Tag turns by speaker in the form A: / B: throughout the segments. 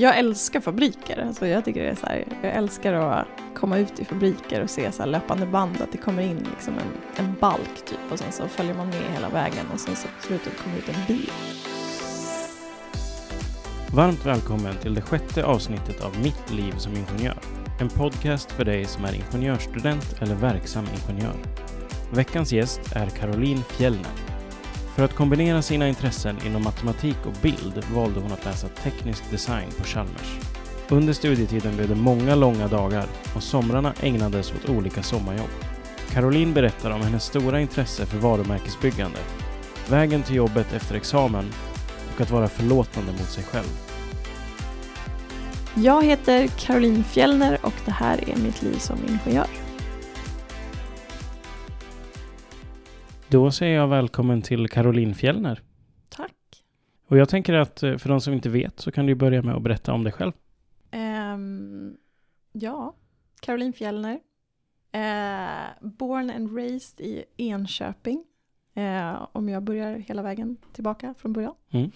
A: Jag älskar fabriker. Alltså jag, tycker det är så här, jag älskar att komma ut i fabriker och se så här löpande band, att det kommer in liksom en, en balk typ och sen så följer man med hela vägen och sen så på slutet kommer ut en bil.
B: Varmt välkommen till det sjätte avsnittet av Mitt liv som ingenjör. En podcast för dig som är ingenjörsstudent eller verksam ingenjör. Veckans gäst är Caroline Fjellner. För att kombinera sina intressen inom matematik och bild valde hon att läsa teknisk design på Chalmers. Under studietiden blev det många långa dagar och somrarna ägnades åt olika sommarjobb. Caroline berättar om hennes stora intresse för varumärkesbyggande, vägen till jobbet efter examen och att vara förlåtande mot sig själv.
A: Jag heter Caroline Fjellner och det här är mitt liv som ingenjör.
B: Då säger jag välkommen till Caroline Fjellner.
A: Tack.
B: Och jag tänker att eh, för de som inte vet så kan du börja med att berätta om dig själv.
A: Ehm, ja, Caroline Fjellner. Eh, born and raised i Enköping. Eh, om jag börjar hela vägen tillbaka från början.
B: Mm.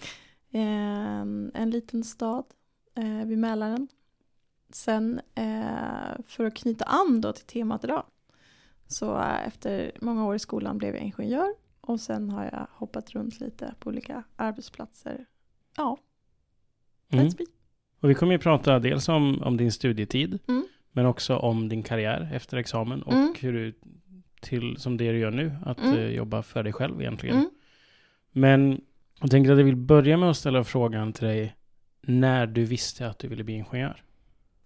A: Eh, en liten stad eh, vid Mälaren. Sen för att knyta an då till temat idag. Så eh, efter många år i skolan blev jag ingenjör. Och sen har jag hoppat runt lite på olika arbetsplatser. Ja,
B: Mm.
A: let's be.
B: Och vi kommer ju prata dels om, om din studietid,
A: Mm.
B: men också om din karriär efter examen och
A: Mm.
B: hur du till, som det du gör nu, att eh, jobba för dig själv egentligen.
A: Mm.
B: Men jag tänker att jag vill börja med att ställa frågan till dig när du visste att du ville bli ingenjör.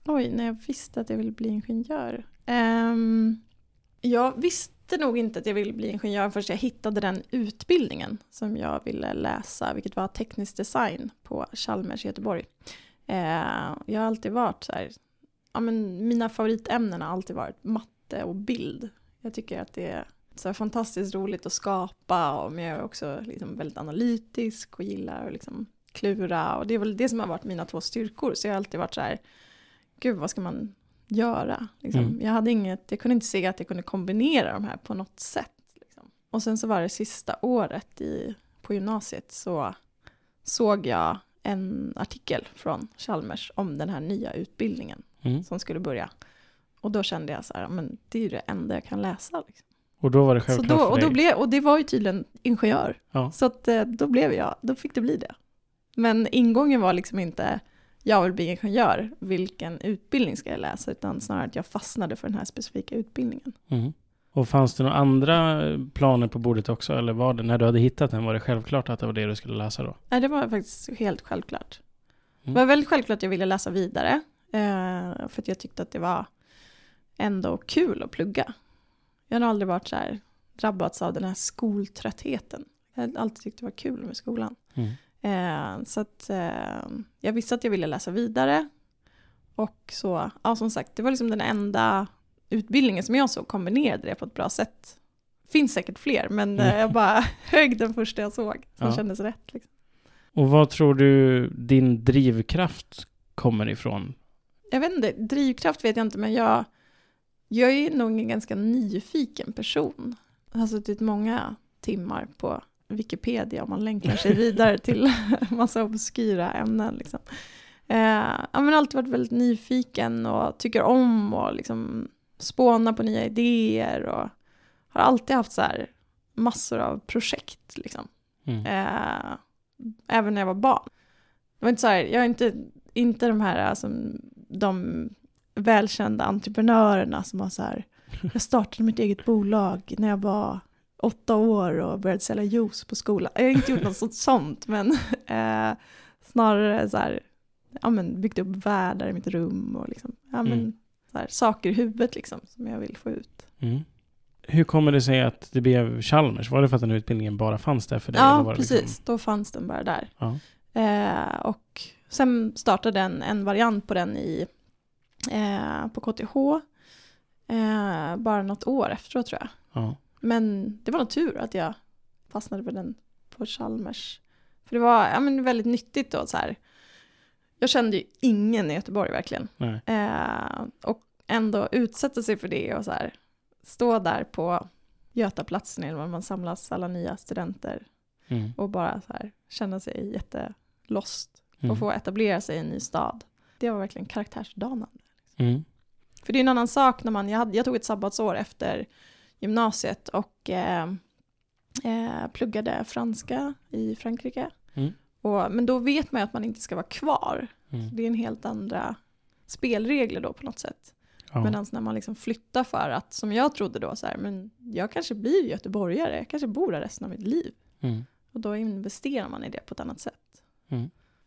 A: Oj, när jag visste att jag ville bli ingenjör. Ehm, jag visste nog inte att jag ville bli ingenjör förrän jag hittade den utbildningen som jag ville läsa, vilket var teknisk design på Chalmers i Göteborg. Eh, jag har alltid varit så här, ja men mina favoritämnen har alltid varit matte och bild. Jag tycker att det är så här fantastiskt roligt att skapa och men jag är också liksom väldigt analytisk och gillar att liksom klura och det är väl det som har varit mina två styrkor så jag har alltid varit så här gud vad ska man göra? Liksom.
B: Mm.
A: Jag, hade inget, jag kunde inte se att jag kunde kombinera de här på något sätt. Liksom. Och sen så var det sista året i, på gymnasiet så såg jag en artikel från Chalmers om den här nya utbildningen
B: Mm.
A: som skulle börja. Och då kände jag så här, men det är ju det enda jag kan läsa. Liksom.
B: Och då var det
A: Så
B: självklart
A: då,
B: för
A: och, då blev, och det var ju tydligen ingenjör.
B: Ja.
A: Så att, eh, då blev jag, då fick det bli det. Men ingången var liksom inte, jag vill bli ingenjör, vilken utbildning ska jag läsa? Utan snarare att jag fastnade för den här specifika utbildningen.
B: Mm. Och fanns det några andra planer på bordet också? Eller var det, när du hade hittat den, var det självklart att det var det du skulle läsa då?
A: Nej, det var faktiskt helt självklart.
B: Mm.
A: Det var väldigt självklart att jag ville läsa vidare. Eh, för att jag tyckte att det var ändå kul att plugga. Jag har aldrig varit så här drabbats av den här skoltröttheten. Jag har alltid tyckt det var kul med skolan.
B: Mm.
A: Eh, så att eh, jag visste att jag ville läsa vidare. Och så, ja som sagt, det var liksom den enda utbildningen som jag såg kombinerade det på ett bra sätt. Finns säkert fler, men eh, jag bara högg den första jag såg. Som
B: Ja.
A: kändes rätt. Liksom.
B: Och vad tror du din drivkraft kommer ifrån?
A: Jag vet inte, drivkraft vet jag inte, men jag, jag är nog en ganska nyfiken person. Jag har suttit många timmar på Wikipedia om man länkar sig vidare till massa obskyra ämnen. Liksom. Eh, jag har alltid varit väldigt nyfiken och tycker om att liksom spåna på nya idéer och har alltid haft så här massor av projekt. Liksom.
B: Mm.
A: Eh, även när jag var barn. Det var inte så här, jag är inte, inte de här alltså, de välkända entreprenörerna som har så här, jag startade mitt eget bolag när jag var åtta år och började sälja juice på skolan. Jag har inte gjort något sånt, men eh, snarare så här, ja men byggt upp världar i mitt rum och liksom, ja men
B: Mm.
A: så här, saker i huvudet liksom som jag vill få ut.
B: Mm. Hur kommer det sig att det blev Chalmers? Var det för att den utbildningen bara fanns där för dig?
A: Ja,
B: det
A: precis.
B: Liksom...
A: Då fanns den bara där.
B: Ja.
A: Eh, och sen startade en, en variant på den i, eh, på KTH. Eh, bara något år efteråt tror jag.
B: Ja.
A: Men det var nog tur att jag fastnade för den på Chalmers. För det var ja, men väldigt nyttigt då så här. Jag kände ju ingen i Göteborg verkligen. Eh, och ändå utsätta sig för det och så här. Stå där på Götaplatsen eller var man samlas alla nya studenter
B: Mm.
A: och bara så här känna sig jättelost
B: Mm.
A: och få etablera sig i en ny stad. det var verkligen karaktärsdanande.
B: Mm.
A: För det är en annan sak när man, jag, hade, jag tog ett sabbatsår efter gymnasiet och eh, eh, pluggade franska i Frankrike.
B: Mm.
A: Och, men då vet man ju att man inte ska vara kvar.
B: Mm.
A: Det är en helt andra spelregler då på något sätt.
B: Ja.
A: Medan när man liksom flyttar för att, som jag trodde då, så här, men jag kanske blir göteborgare, jag kanske bor där resten av mitt liv.
B: Mm.
A: Och då investerar man i det på ett annat sätt.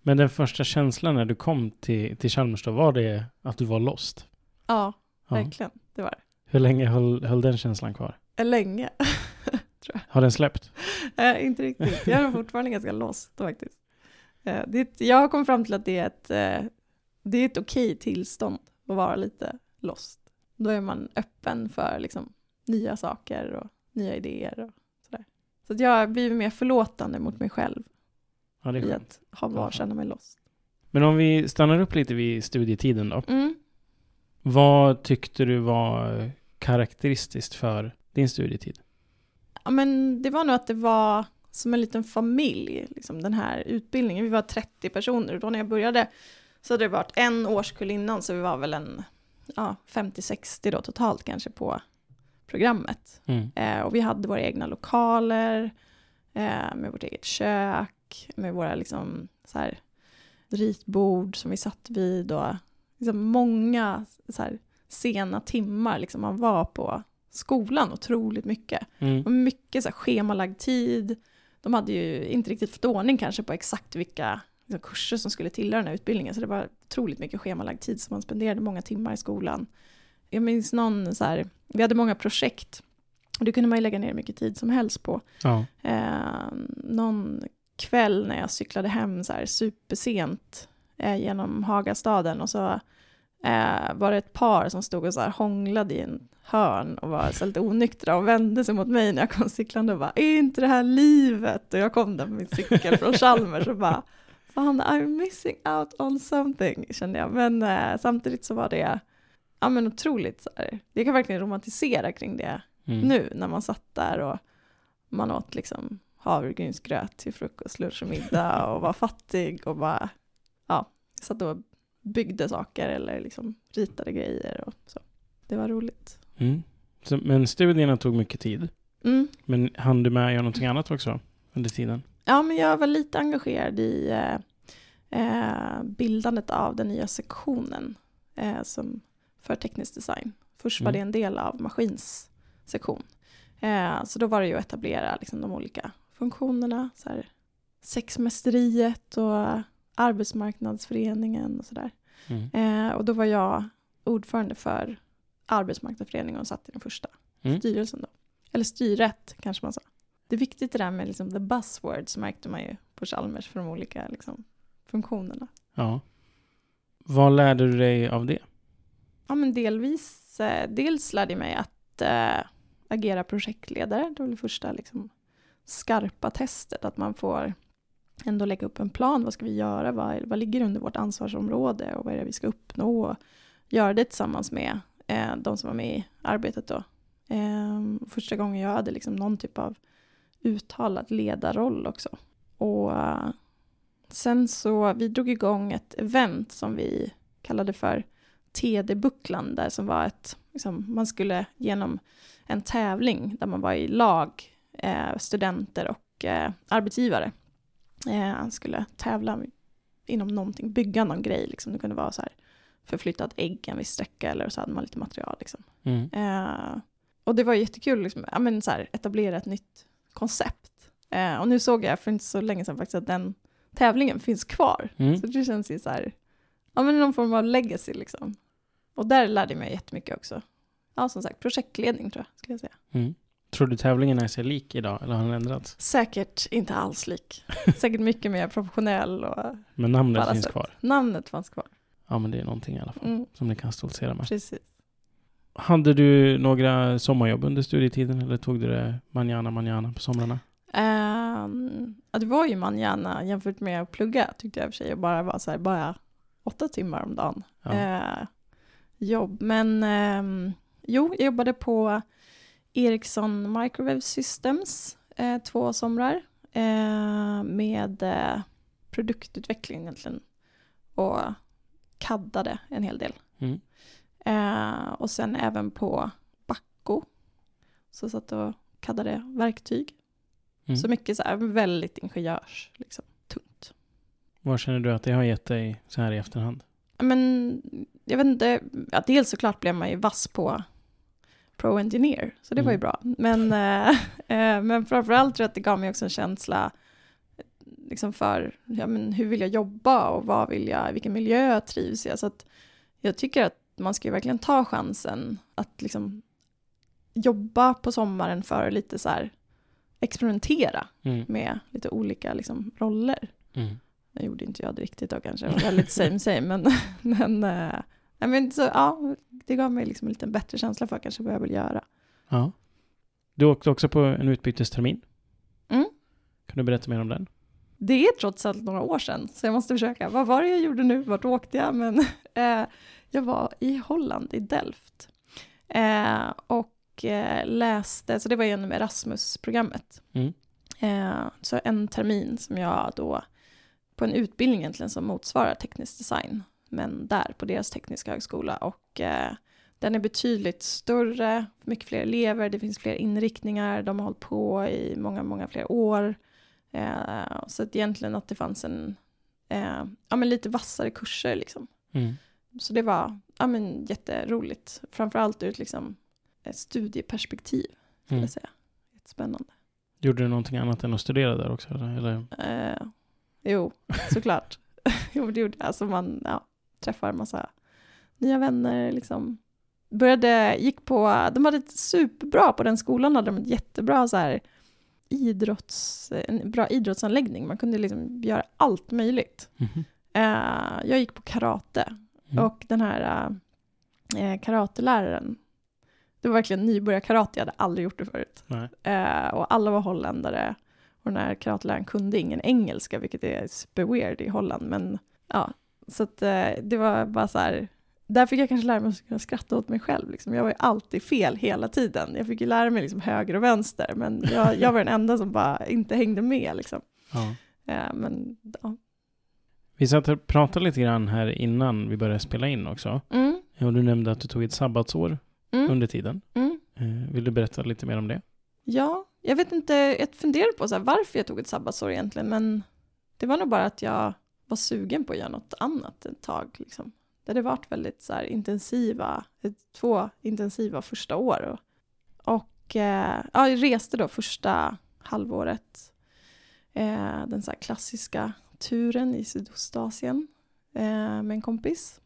B: Men den första känslan när du kom till, till Chalmers då, var det att du var lost?
A: Ja,
B: Ja.
A: verkligen. Det var det.
B: Hur länge höll, höll den känslan kvar?
A: Eh, Länge.
B: Har den släppt?
A: Eh, inte riktigt. Jag är fortfarande ganska lost faktiskt. Eh, det jag har kommit fram till att det är ett, eh, det är ett okej tillstånd att vara lite lost. Då är man öppen för liksom, nya saker och nya idéer och sådär. Så att jag har blivit mer förlåtande mot mig själv
B: Ja, det är
A: i
B: skönt.
A: att ha var, känna mig lost.
B: Men om vi stannar upp lite vid studietiden då.
A: Mm.
B: Vad tyckte du var karaktäristiskt för din studietid?
A: Ja, men det var nog att det var som en liten familj, liksom den här utbildningen. Vi var 30 personer och då när jag började så hade det varit en årskull innan så vi var väl en ja, 50-60 då totalt kanske på programmet.
B: Mm.
A: Eh, och vi hade våra egna lokaler eh, med vårt eget kök, med våra liksom så här ritbord som vi satt vid och liksom många så här sena timmar liksom man var på skolan otroligt mycket.
B: Mm.
A: Och mycket så här schemalagd tid. De hade ju inte riktigt fått ordning kanske på exakt vilka liksom, kurser som skulle tillhöra den här utbildningen. Så det var otroligt mycket schemalagd tid som man spenderade många timmar i skolan. Jag minns någon så här, vi hade många projekt. Och det kunde man ju lägga ner mycket tid som helst på.
B: Ja.
A: Eh, någon kväll när jag cyklade hem så här supersent eh, genom Hagastaden och så eh, var det ett par som stod och så här hånglade i en hörn och var så lite onyktra och vände sig mot mig när jag kom cyklande och bara är inte det här livet? Och jag kom där på min cykel från Chalmers och bara fan I'm missing out on something kände jag. Men eh, samtidigt så var det ja men otroligt så här, det kan verkligen romantisera kring det
B: Mm.
A: nu när man satt där och man åt liksom havregrynsgröt till frukost, lunch och middag och var fattig och bara, ja, satt och byggde saker eller liksom ritade grejer och så. Det var roligt.
B: Mm. Så, men studierna tog mycket tid.
A: Mm.
B: Men hann du med att göra någonting annat också under tiden?
A: Ja, men jag var lite engagerad i eh, eh, bildandet av den nya sektionen eh, som för teknisk design. Först var
B: Mm.
A: det en del av maskins sektion. Eh, så då var det ju att etablera liksom, de olika funktionerna, så här, sexmästeriet och arbetsmarknadsföreningen och sådär.
B: Mm.
A: Eh, och då var jag ordförande för arbetsmarknadsföreningen och satt i den första
B: Mm.
A: styrelsen då. Eller styret kanske man sa. Det är viktigt det där med liksom the buzzwords märkte man ju på Chalmers för de olika liksom, funktionerna.
B: Ja. Vad lärde du dig av det?
A: Ja men delvis, eh, dels lärde jag mig att eh, agera projektledare. Det var det första liksom, skarpa testet, att man får ändå lägga upp en plan. Vad ska vi göra? Vad, vad ligger under vårt ansvarsområde och vad är det vi ska uppnå? Och göra det tillsammans med eh, de som var med i arbetet då. Eh, första gången jag hade liksom någon typ av uttalad ledarroll också. Och eh, sen så, vi drog igång ett event som vi kallade för TD-bucklan där som var ett, liksom, man skulle genom en tävling där man var i lag, eh, studenter och eh, arbetsgivare, eh, skulle tävla inom någonting, bygga någon grej, liksom. det kunde vara så här förflyttat ägg en viss sträcka eller så hade man lite material. Liksom.
B: Mm.
A: Eh, och det var jättekul liksom, ja, men så här, etablera ett nytt koncept. Eh, och nu såg jag för inte så länge sedan faktiskt att den tävlingen finns kvar.
B: Mm.
A: Så det känns ju så här, ja men någon form av legacy liksom. Och där lärde jag mig jättemycket också. Ja, som sagt, projektledning tror jag, skulle jag säga.
B: Mm. Tror du tävlingen är sig lik idag eller har den ändrats?
A: Säkert inte alls lik. Säkert mycket mer professionell och
B: Men namnet finns
A: sätt.
B: kvar.
A: namnet fanns kvar.
B: Ja, men det är någonting i alla fall
A: Mm,
B: som ni kan stoltsera med.
A: precis.
B: Hade du några sommarjobb under studietiden eller tog du det manjana manjana på somrarna?
A: Ja, det var ju man gärna jämfört med att plugga tyckte jag i och för sig. Och bara var så här, bara åtta timmar om dagen.
B: Ja.
A: Eh, jobb. Men ehm, jo, jag jobbade på Ericsson Microwave Systems eh, två somrar eh, med eh, produktutveckling egentligen. Och kaddade en hel del.
B: Mm.
A: Eh, och sen även på Backo. Så satt och kaddade verktyg.
B: Mm.
A: Så mycket så här, väldigt ingenjörs, liksom, tungt.
B: Vad känner du att det har gett dig så här i efterhand?
A: Men jag vet inte, ja, dels såklart blev man ju vass på Pro Engineer, så det var ju
B: Mm.
A: bra. Men, eh, eh, men framförallt tror jag att det gav mig också en känsla eh, liksom för ja, men hur vill jag jobba och vad vill jag, vilken miljö trivs jag. Så att jag tycker att man ska ju verkligen ta chansen att liksom jobba på sommaren för att lite så här experimentera
B: Mm.
A: med lite olika liksom, roller.
B: Mm.
A: Nu gjorde inte jag det riktigt då kanske, det var väldigt same same, men, men, nej, men så, ja, det gav mig liksom en lite bättre känsla för kanske vad jag vill göra.
B: Ja. Du åkte också på en utbytestermin.
A: Mm.
B: Kan du berätta mer om den?
A: Det är trots allt några år sedan, så jag måste försöka. Vad var det jag gjorde nu? Vart åkte jag? Men eh, jag var i Holland, i Delft. Eh, och eh, läste, så det var genom Erasmus-programmet.
B: Mm.
A: Eh, så en termin som jag då, på en utbildning egentligen som motsvarar teknisk design, men där på deras tekniska högskola. Och eh, den är betydligt större, mycket fler elever, det finns fler inriktningar, de har hållit på i många, många fler år. Eh, så att egentligen att det fanns en, eh, ja men lite vassare kurser liksom.
B: Mm.
A: Så det var, ja men jätteroligt, framförallt ur ett liksom studieperspektiv, skulle
B: Mm.
A: jag säga. Jättespännande.
B: Gjorde du någonting annat än att studera där också? Eller?
A: Eh, jo, såklart. jo, det gjorde jag. Alltså man ja, träffar massa nya vänner, liksom. Började, gick på, de hade ett superbra, på den skolan hade de ett jättebra så här idrotts, en bra idrottsanläggning. Man kunde liksom göra allt möjligt.
B: Mhm.
A: Eh, jag gick på karate
B: Mm.
A: och den här eh, karateläraren, det var verkligen nybörjarkarate, jag hade aldrig gjort det förut. Eh, och alla var holländare. Och den här karateläraren kunde ingen engelska, vilket är super weird i Holland. Men ja, så att eh, det var bara så här, där fick jag kanske lära mig att kunna skratta åt mig själv. Liksom. Jag var ju alltid fel hela tiden. Jag fick ju lära mig liksom höger och vänster, men jag, jag var den enda som bara inte hängde med. Liksom.
B: Ja.
A: Eh, men ja.
B: Vi satt och pratade lite grann här innan vi började spela in också.
A: Mm,
B: Och du nämnde att du tog ett sabbatsår
A: mm,
B: under tiden.
A: mm.
B: Eh, Vill du berätta lite mer om det?
A: Ja, jag vet inte, jag funderade på så här, varför jag tog ett sabbatsår egentligen, men det var nog bara att jag var sugen på att göra något annat ett tag. Liksom. Det hade varit väldigt så intensiva, två intensiva första år. Och, och eh, ja, jag reste då första halvåret, eh, den så här klassiska turen i Sydostasien eh, med en kompis.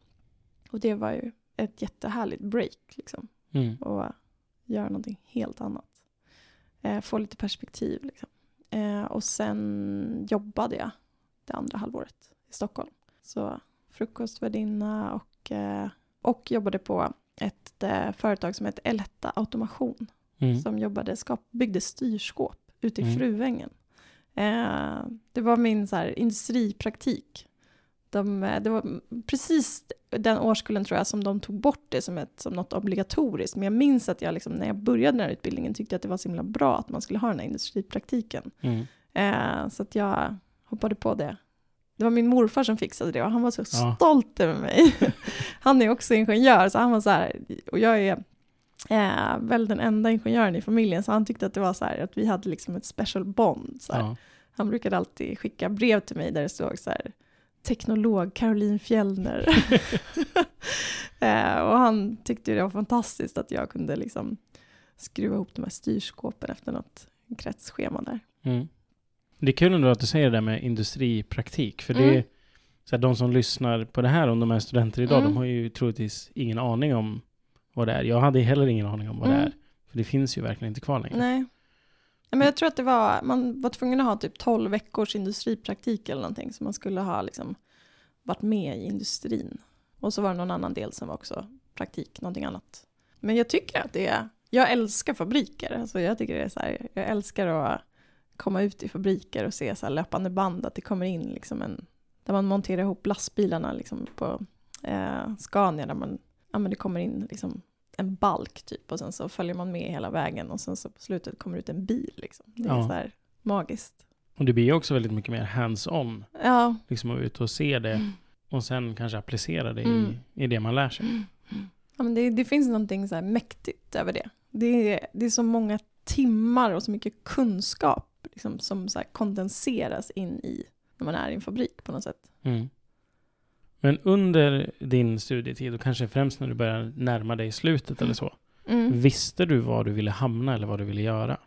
A: Och det var ju ett jättehärligt break, liksom
B: Mm.
A: och göra någonting helt annat. Eh, få lite perspektiv. Liksom. Eh, och sen jobbade jag det andra halvåret i Stockholm. Så frukostvärdinna och, eh, och jobbade på ett eh, företag som heter Eletta Automation
B: Mm.
A: som jobbade, skap, byggde styrskåp ute i
B: Mm.
A: Fruängen. Eh, det var min så här, industripraktik. De, det var precis den årskullen tror jag som de tog bort det som, ett, som något obligatoriskt. Men jag minns att jag liksom, när jag började den här utbildningen tyckte att det var så himla bra att man skulle ha den här industripraktiken.
B: Mm.
A: Eh, så att jag hoppade på det. Det var min morfar som fixade det och han var så
B: Ja.
A: stolt över mig. han är också ingenjör så han var så här, och jag är eh, väl den enda ingenjören i familjen så han tyckte att det var så här att vi hade liksom ett special bond. Så.
B: Ja.
A: Han brukade alltid skicka brev till mig där det stod så här teknolog Caroline Fjellner. eh, och han tyckte det var fantastiskt att jag kunde liksom skruva ihop de här styrskåpen efter något kretsschema där.
B: Mm. Det är kul ändå att du säger det där med industripraktik. För det
A: Mm.
B: är så här, de som lyssnar på det här, om de är studenter idag,
A: Mm.
B: de har ju troligtvis ingen aning om vad det är. Jag hade heller ingen aning om vad det
A: Mm.
B: är. För det finns ju verkligen inte kvar längre.
A: Nej. Nej, Men jag tror att det var, man var tvungen att ha typ 12 veckors industripraktik eller någonting. Så man skulle ha liksom varit med i industrin. Och så var det någon annan del som var också praktik, någonting annat. Men jag tycker att det är, jag älskar fabriker. Alltså jag tycker det är så här, jag älskar att komma ut i fabriker och se så här löpande band, att det kommer in liksom en, där man monterar ihop lastbilarna liksom på eh, Scania, där man, ja men det kommer in liksom en balk typ och sen så följer man med hela vägen och sen så på slutet kommer ut en bil liksom. Det är
B: Ja.
A: så här magiskt.
B: Och det blir också väldigt mycket mer hands-on.
A: Ja,
B: Liksom att ute och se det.
A: Mm.
B: och sen kanske applicera det
A: Mm.
B: i, i det man lär sig.
A: Ja, men det, det finns någonting så här mäktigt över det. Det är, det är så många timmar och så mycket kunskap liksom, som så kondenseras in i när man är i en fabrik på något sätt.
B: Mm. Men under din studietid och kanske främst när du börjar närma dig slutet eller så.
A: Mm.
B: Visste du var du ville hamna eller vad du ville göra?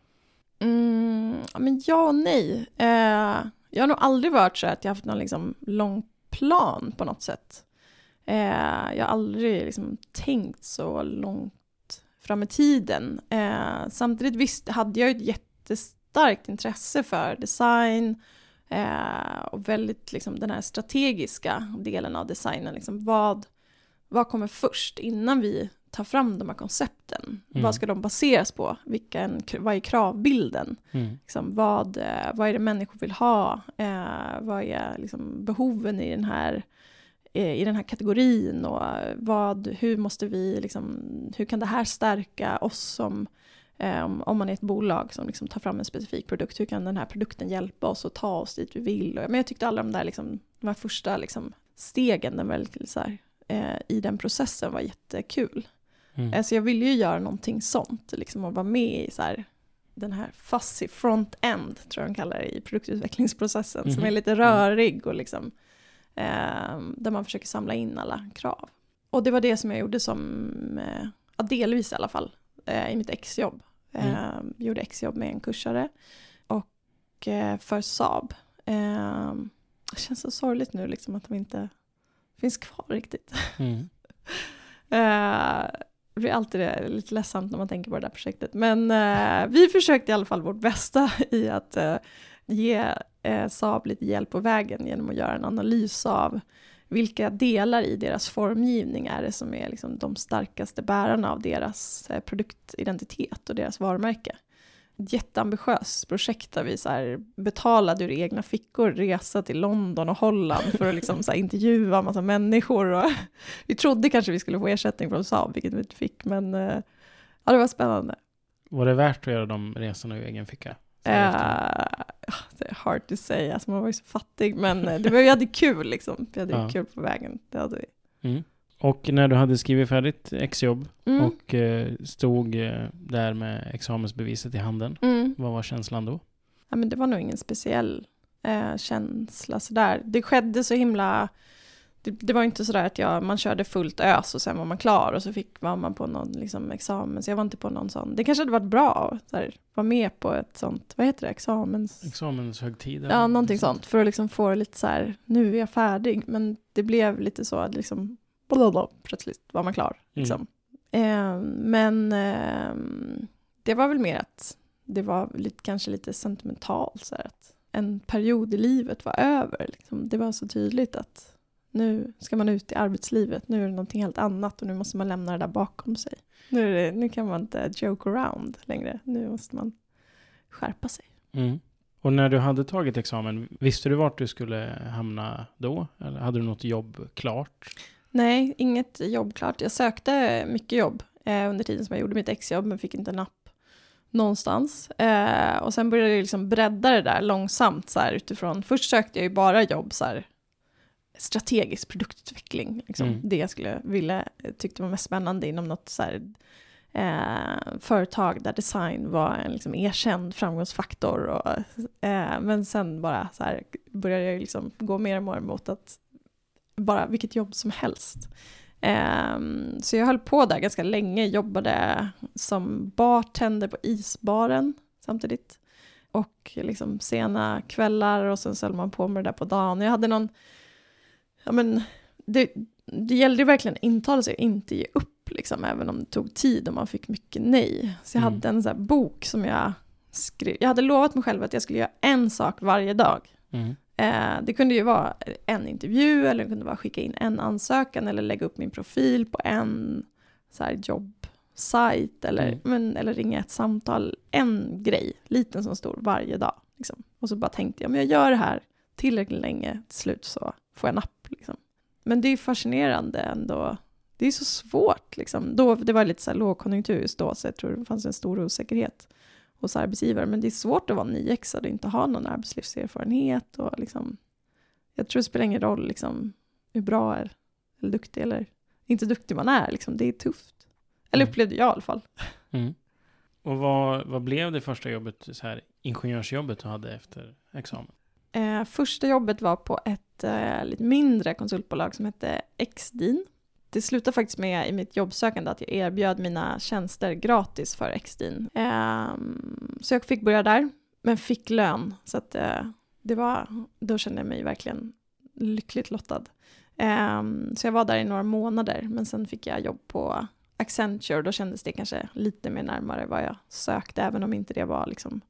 A: Mm, ja, men ja och nej. Eh, jag har nog aldrig varit så att jag haft någon liksom lång plan på något sätt. Eh, jag har aldrig liksom tänkt så långt fram i tiden. Eh, samtidigt visst hade jag ett jättestarkt intresse för design eh, och väldigt liksom den här strategiska delen av designen. Liksom vad, vad kommer först innan vi tar fram de här koncepten?
B: Mm.
A: Vad ska de baseras på? Vilken, vad är kravbilden?
B: Mm.
A: Liksom, vad, eh, vad är det människor vill ha? Eh, vad är liksom, behoven i den här eh, i den här kategorin och vad, hur måste vi, liksom, hur kan det här stärka oss som, eh, om- man är ett bolag som liksom tar fram en specifik produkt, hur kan den här produkten hjälpa oss att ta oss dit vi vill? Och, men jag tyckte alla de där, liksom, de här första liksom, stegen den väldigt, så här, eh, i den processen var jättekul.
B: Mm.
A: Alltså jag ville ju göra någonting sånt, liksom att vara med i så här, den här fuzzy front-end, tror jag de kallar det, i produktutvecklingsprocessen, som
B: Mhm.
A: är lite rörig och liksom, eh, där man försöker samla in alla krav. Och det var det som jag gjorde som, eh, ja, delvis i alla fall, eh, i mitt exjobb. Eh, Gjorde exjobb med en kursare och eh, för Saab. Eh, det känns så sorgligt nu liksom att de inte finns kvar riktigt.
B: Mm.
A: Eh, det blir alltid det, lite ledsamt när man tänker på det där projektet. Men eh, vi försökte i alla fall vårt bästa i att eh, ge eh, Saab lite hjälp på vägen genom att göra en analys av vilka delar i deras formgivning är det som är liksom de starkaste bärarna av deras eh, produktidentitet och deras varumärke. Ett jätteambitiöst projekt där vi så här betalade ur egna fickor resa till London och Holland för att liksom så här intervjua en massa människor. Och vi trodde kanske vi skulle få ersättning från Saab, vilket vi inte fick, men eh, ja, det var spännande.
B: Var det värt att göra de resorna ur egen ficka? Så
A: Det är hard to say, alltså man var ju så fattig, men eh, det var, vi hade kul liksom. Vi hade
B: Ja.
A: kul på vägen, det hade vi.
B: Mm. Och när du hade skrivit färdigt exjobb
A: Mm.
B: och eh, stod eh, där med examensbeviset i handen,
A: Mm.
B: vad var känslan då?
A: Ja, men det var nog ingen speciell eh, känsla sådär. Det skedde så himla... Det, det var inte sådär att jag, man körde fullt ös och sen var man klar och så fick, var man på någon liksom, examen. Så jag var inte på någon sån. Det kanske hade varit bra att vara med på ett sånt, vad heter det, examens...
B: Examenshögtid?
A: Ja, någonting sånt. För att liksom få lite så här, nu är jag färdig. Men det blev lite så att liksom, blablabla, plötsligt var man klar. Liksom. Eh, men eh, det var väl mer att det var lite, kanske lite sentimentalt. Så här, att en period i livet var över. Liksom. Det var så tydligt att nu ska man ut i arbetslivet. Nu är det någonting helt annat och nu måste man lämna det där bakom sig. Nu, det, nu kan man inte joke around längre. Nu måste man skärpa sig.
B: Mm. Och när du hade tagit examen, visste du vart du skulle hamna då? Eller hade du något jobb klart?
A: Nej, inget jobb klart. Jag sökte mycket jobb eh, under tiden som jag gjorde mitt exjobb, men fick inte napp någonstans. Eh, och sen började jag liksom bredda det där långsamt så här, utifrån. Först sökte jag ju bara jobb så här, strategisk produktutveckling, liksom.
B: Mm.
A: det jag skulle vilja, tyckte var mest spännande inom något så här, eh, företag där design var en liksom, erkänd framgångsfaktor. Och, eh, men sen bara så här, började jag liksom gå mer och mer mot att bara vilket jobb som helst. Ehm, så jag höll på där ganska länge, jobbade som bartender på isbaren samtidigt. Och liksom sena kvällar och sen så höll man på med det där på dagen. Jag hade någon, ja men, det, det gällde ju verkligen att intala sig och inte ge upp, liksom, även om det tog tid och man fick mycket nej. Så jag
B: Mm.
A: hade en sån bok som jag skrev, jag hade lovat mig själv att jag skulle göra en sak varje dag.
B: Mm.
A: Eh, det kunde ju vara en intervju eller det kunde vara skicka in en ansökan eller lägga upp min profil på en så här, jobbsajt eller,
B: Mm.
A: men, eller ringa ett samtal. En grej, liten som stor, varje dag. Liksom. Och så bara tänkte jag, men jag gör det här tillräckligt länge, till slut så får jag napp. Liksom. Men det är fascinerande ändå. Det är så svårt. Liksom. Då, det var lite så här lågkonjunktur just då, så jag tror det fanns en stor osäkerhet hos arbetsgivare. Men det är svårt att vara nyexad och inte ha någon arbetslivserfarenhet. Och liksom, jag tror det spelar ingen roll liksom, hur bra är, eller duktig eller inte duktig man är. Liksom. Det är tufft. Eller
B: Mm.
A: upplevde jag i alla fall.
B: Mm. Och vad, vad blev det första jobbet, så här, ingenjörsjobbet du hade efter examen?
A: Eh, första jobbet var på ett eh, lite mindre konsultbolag som hette Xdin. Det slutade faktiskt med i mitt jobbsökande att jag erbjöd mina tjänster gratis för Xdin. Eh, så jag fick börja där, men fick lön. Så att, eh, det var, då kände jag mig verkligen lyckligt lottad. Ehm, så jag var där i några månader, men sen fick jag jobb på Accenture då kändes det kanske lite mer närmare vad jag sökte, även om inte det var liksom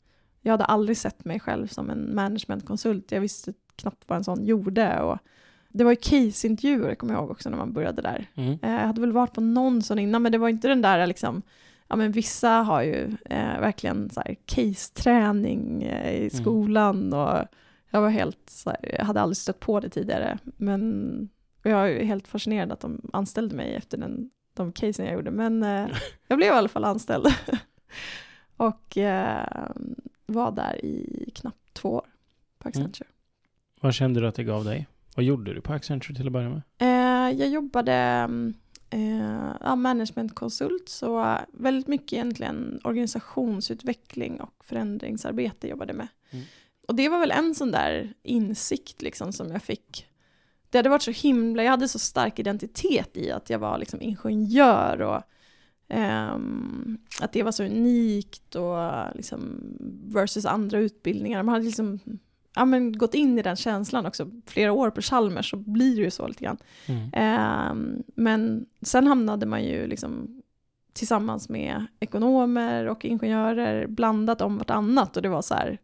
A: jag hade aldrig sett mig själv som en managementkonsult. Jag visste knappt vad en sån gjorde. Och det var ju caseintervjuer, kommer jag ihåg också, när man började där.
B: Mm.
A: Eh, Jag hade väl varit på någon sån innan, men det var inte den där liksom, ja men vissa har ju eh, verkligen så här case-träning eh, i
B: Mm.
A: skolan och jag var helt så här, jag hade aldrig stött på det tidigare, men jag är helt fascinerad att de anställde mig efter den, de casen jag gjorde, men eh, jag blev i alla fall anställd. och eh, var där i knappt två år på Accenture.
B: Vad kände du att det gav dig? Vad gjorde du på Accenture till att börja med?
A: Eh, jag jobbade mm, eh, managementkonsult, så väldigt mycket egentligen organisationsutveckling och förändringsarbete jobbade med.
B: Mm.
A: Och det var väl en sån där insikt liksom som jag fick. Det hade varit så himla, jag hade så stark identitet i att jag var liksom ingenjör och ehm, att det var så unikt och liksom versus andra utbildningar. Man hade liksom ja, men gått in i den känslan också. Flera år på Chalmers så blir det ju så lite grann.
B: Mm.
A: Ehm, men sen hamnade man ju liksom tillsammans med ekonomer och ingenjörer blandat om vartannat och det var så här,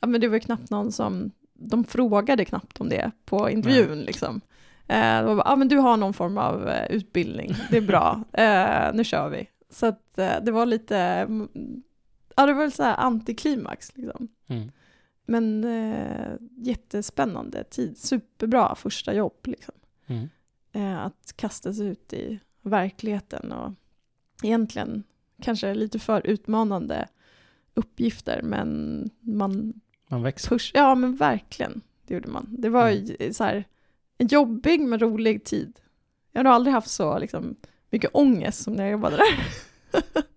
A: ja men det var ju knappt någon som, de frågade knappt om det på intervjun liksom. Eh, det var bara, ja men du har någon form av eh, utbildning, det är bra, eh, nu kör vi. Så att eh, det var lite, mm, ja det var väl så här antiklimax liksom.
B: Mm.
A: Men eh, jättespännande tid, superbra första jobb liksom.
B: Mm.
A: Eh, att kasta sig ut i verkligheten och egentligen kanske lite för utmanande uppgifter men man
B: Man växer.
A: push, ja men verkligen, det gjorde man. Det var ju så här en jobbig men rolig tid. Jag har nog aldrig haft så liksom, mycket ångest som när jag jobbade där.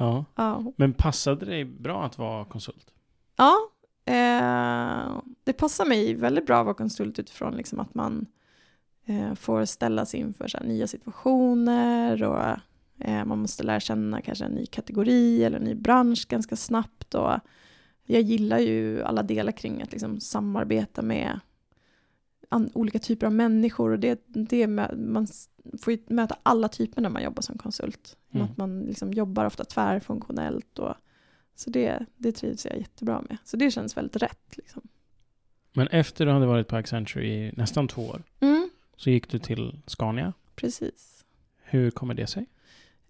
B: Ja.
A: ja,
B: Men passade det dig bra att vara konsult?
A: Ja, eh, det passar mig väldigt bra att vara konsult utifrån liksom att man eh, får ställas inför så här, nya situationer och eh, man måste lära känna kanske en ny kategori eller en ny bransch ganska snabbt. Och jag gillar ju alla delar kring att liksom samarbeta med an- olika typer av människor och det, det med, man får ju möta alla typer när man jobbar som konsult.
B: Mm.
A: Att man liksom jobbar ofta tvärfunktionellt och så det, det trivs jag jättebra med. Så det känns väldigt rätt. Liksom.
B: Men efter du hade varit på Accenture i nästan två år
A: Mm,
B: så gick du till Scania.
A: precis.
B: Hur kommer det sig?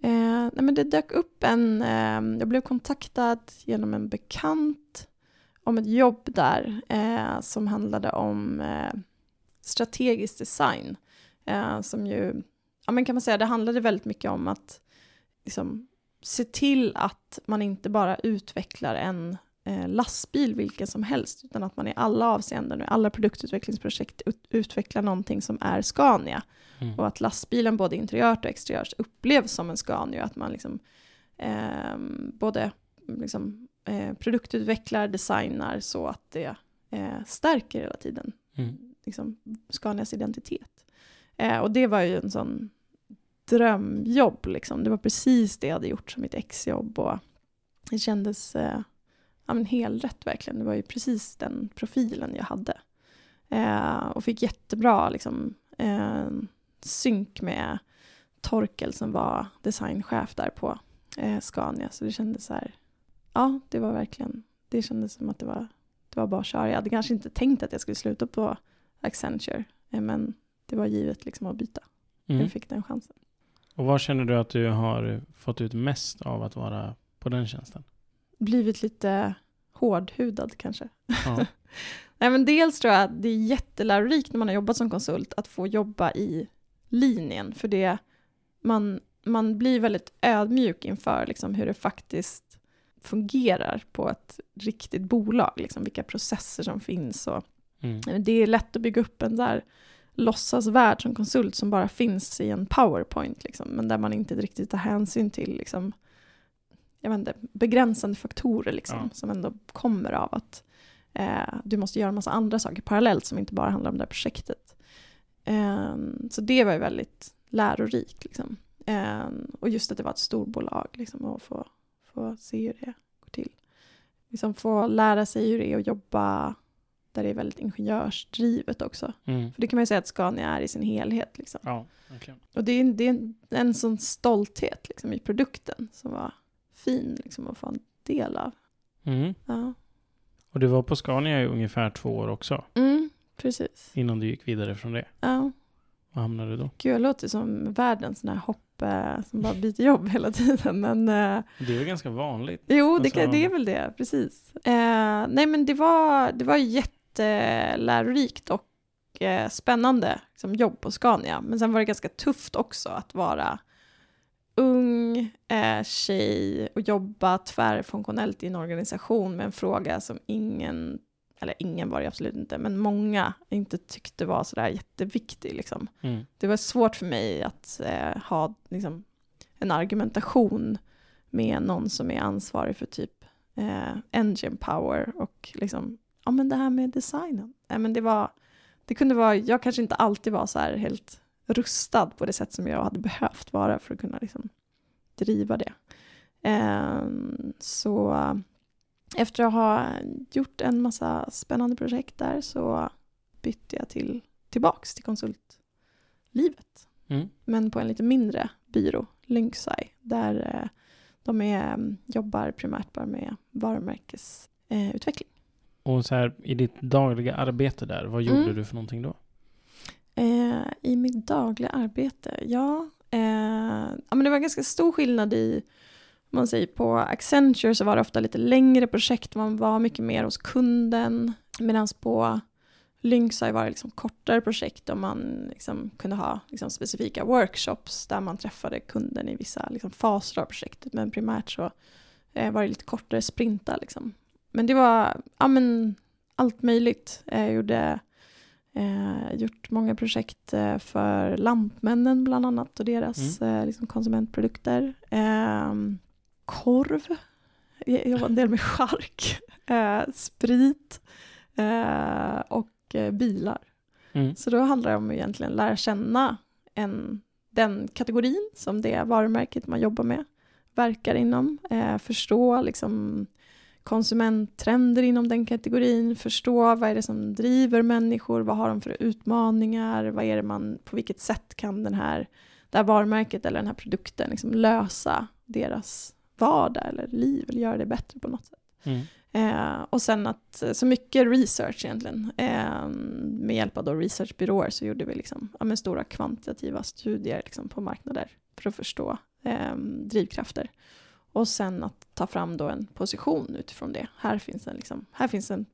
A: Eh, nej men det dök upp en, eh, jag blev kontaktad genom en bekant om ett jobb där eh, som handlade om eh, strategisk design. Eh, som ju, ja men kan man säga, det handlade väldigt mycket om att liksom, se till att man inte bara utvecklar en eh, lastbil vilken som helst, utan att man i alla avseenden, i alla produktutvecklingsprojekt ut, utvecklar någonting som är Scania.
B: Mm.
A: Och att lastbilen både interiört och exteriört upplevs som en Scania. Att man liksom, ehm, både liksom, eh, produktutvecklar, designar så att det eh, stärker hela tiden
B: Mm.
A: liksom, Scanias identitet. Eh, och det var ju en sån drömjobb. Liksom. Det var precis det jag hade gjort som mitt exjobb. Och det kändes eh, ja, men helt rätt verkligen. Det var ju precis den profilen jag hade. Eh, och fick jättebra liksom, eh, synk med Torkel som var designchef där på eh, Scania. Så det kändes så här, ja det var verkligen, det kändes som att det var, det var bara att köra. Jag hade kanske inte tänkt att jag skulle sluta på Accenture, eh, men det var givet liksom att byta.
B: Mm.
A: Jag fick den chansen.
B: Och vad känner du att du har fått ut mest av att vara på den tjänsten?
A: Blivit lite hårdhudad kanske.
B: Ja.
A: Nej, men dels tror jag att det är jättelärorikt när man har jobbat som konsult att få jobba i linjen, för det man, man blir väldigt ödmjuk inför liksom, hur det faktiskt fungerar på ett riktigt bolag, liksom, vilka processer som finns och
B: Mm.
A: Det är lätt att bygga upp en där låtsasvärld som konsult som bara finns i en powerpoint, liksom, men där man inte riktigt tar hänsyn till liksom, jag vet inte, begränsande faktorer liksom,
B: Ja.
A: som ändå kommer av att eh, du måste göra en massa andra saker parallellt som inte bara handlar om det här projektet. Eh, så det var ju väldigt lärorikt. Liksom. Eh, och just att det var ett storbolag liksom, och få, få se hur det går till. Liksom få lära sig hur det är att jobba där det är väldigt ingenjörsdrivet också.
B: Mm.
A: För det kan man ju säga att Scania är i sin helhet. Liksom.
B: Ja, verkligen.
A: Och det är, det är en, en sån stolthet liksom, i produkten som var fin liksom, att få en del av.
B: Mm.
A: Ja.
B: Och du var på Scania i ungefär två år också,
A: Mm, precis.
B: innan du gick vidare från det.
A: Ja.
B: Vad hamnade du då?
A: Gud, jag låter som världens sån här hopp eh, som bara byter jobb hela tiden. Men eh,
B: Det är väl ganska vanligt?
A: jo, det,
B: Alltså-
A: det är väl det, precis. Eh, nej, men det var, det var jättelärorikt och eh, spännande som jobb på Scania. Men sen var det ganska tufft också att vara ung eh, tjej och jobba tvärfunktionellt i en organisation med en fråga som ingen, eller ingen var det absolut inte, men många inte tyckte var sådär jätteviktig. Liksom.
B: Mm.
A: Det var svårt för mig att eh, ha liksom, en argumentation med någon som är ansvarig för typ eh, engine power och liksom, ja men det här med designen. Eh, men det var, det kunde vara, jag kanske inte alltid var så här helt rustad på det sätt som jag hade behövt vara för att kunna liksom driva det. Ehm, så eh, efter att ha gjort en massa spännande projekt där så bytte jag till, tillbaks till konsultlivet.
B: Mm.
A: Men på en lite mindre byrå, Lynxeye, där eh, de är, mm, jobbar primärt bara med varumärkesutveckling. Utveckling.
B: Och så här, i ditt dagliga arbete där, vad gjorde
A: Mm.
B: du för någonting då?
A: Eh, I mitt dagliga arbete, ja. Eh, ja men det var ganska stor skillnad i, man säger på Accenture så var det ofta lite längre projekt, man var mycket mer hos kunden. Medan på Lynxeye var det liksom kortare projekt och man liksom kunde ha liksom specifika workshops där man träffade kunden i vissa liksom faser av projektet. Men primärt så eh, var det lite kortare sprintar. Liksom. Men det var ja, men, allt möjligt. Jag gjorde Eh, gjort många projekt eh, för Lantmännen bland annat och deras eh, liksom konsumentprodukter. Eh, korv, jag jobbade en del med chark, eh, sprit eh, och eh, bilar.
B: Mm.
A: Så då handlar det om att egentligen lära känna en, den kategorin som det varumärket man jobbar med verkar inom. Eh, förstå liksom konsumenttrender inom den kategorin, förstå vad är det som driver människor, vad har de för utmaningar, vad är det man, på vilket sätt kan den här, det här varumärket eller den här produkten liksom lösa deras vardag eller liv eller göra det bättre på något sätt.
B: Mm.
A: Eh, och sen att, så mycket research egentligen. Eh, med hjälp av då researchbyråer så gjorde vi liksom, ja, stora kvantitativa studier liksom på marknader för att förstå eh, drivkrafter. Och sen att ta fram då en position utifrån det. Här finns en, liksom, här finns en